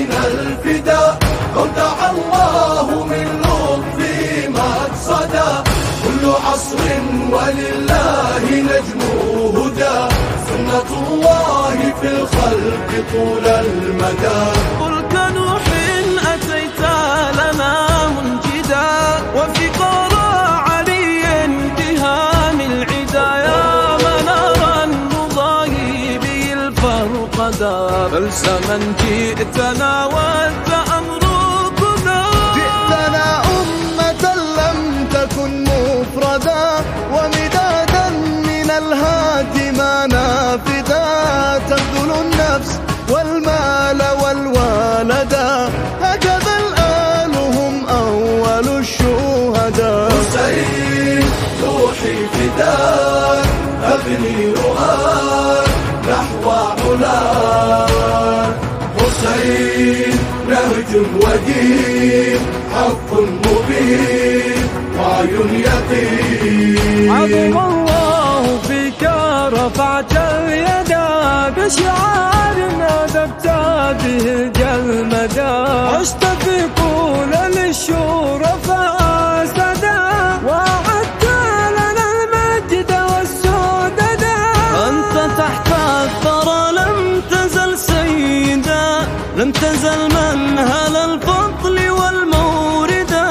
علينا الفداء أودع الله من لطفه مقصدا كل عصر ولله نجمه هدى. سنة الله في الخلق طول المدى. بلسما جئتنا وانت نهج ودين حق مبين وعي يقين. عظم الله فيك رفعت اليدا بشعار نادبت به الجلمدا عشت في كل للشرفاء سدا وعدت لنا المجد والسددا أنت تحت الثرى لم تزل سيدا لم تزل منهل الفضل والموردا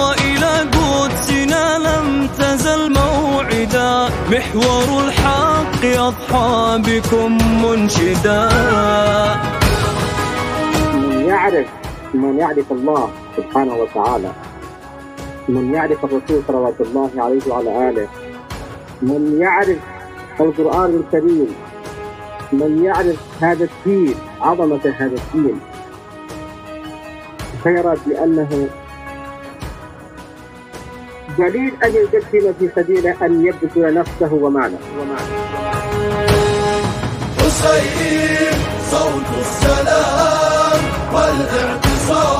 وإلى قدسنا لم تزل موعدا محور الحق أضحى بكم منشدا. من يعرف من يعرف الله سبحانه وتعالى. من يعرف الرسول صلوات الله عليه وعلى آله. من يعرف القرآن الكريم. من يعرف هذا الدين عظمة هذا الدين. سيرى بأنه جليل أن يقدم في سبيله أن يبذل نفسه وماله. حسين صوت السلام والإعتصام.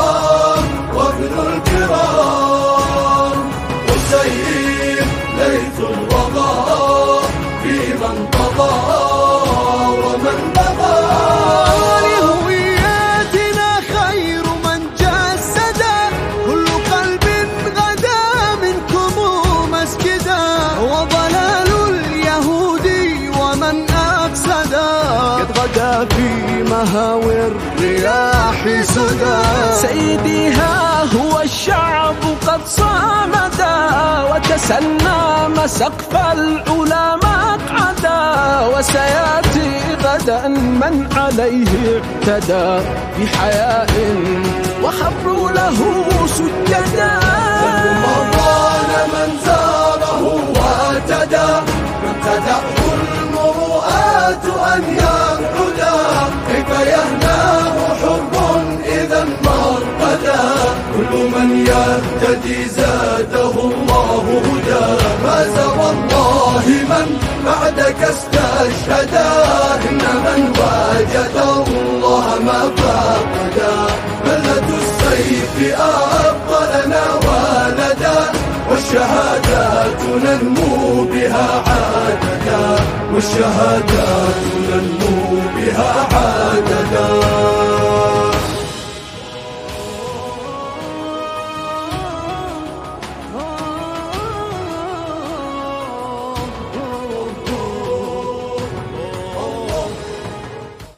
في مهاوي الرياح سدا سيدي ها هو الشعب قد صامدا وتسنم سقف العلا مقعدا وسياتي غدا من عليه اعتدى بحياء. وخروا له سجدا كل من يهتدي زاده الله هدى. فاز والله من بعدك استشهدا إن من وجد الله ما فقدا بلد السيف أبقى لنا ولدا. والشهادات ننمو بها عاددا والشهادات ننمو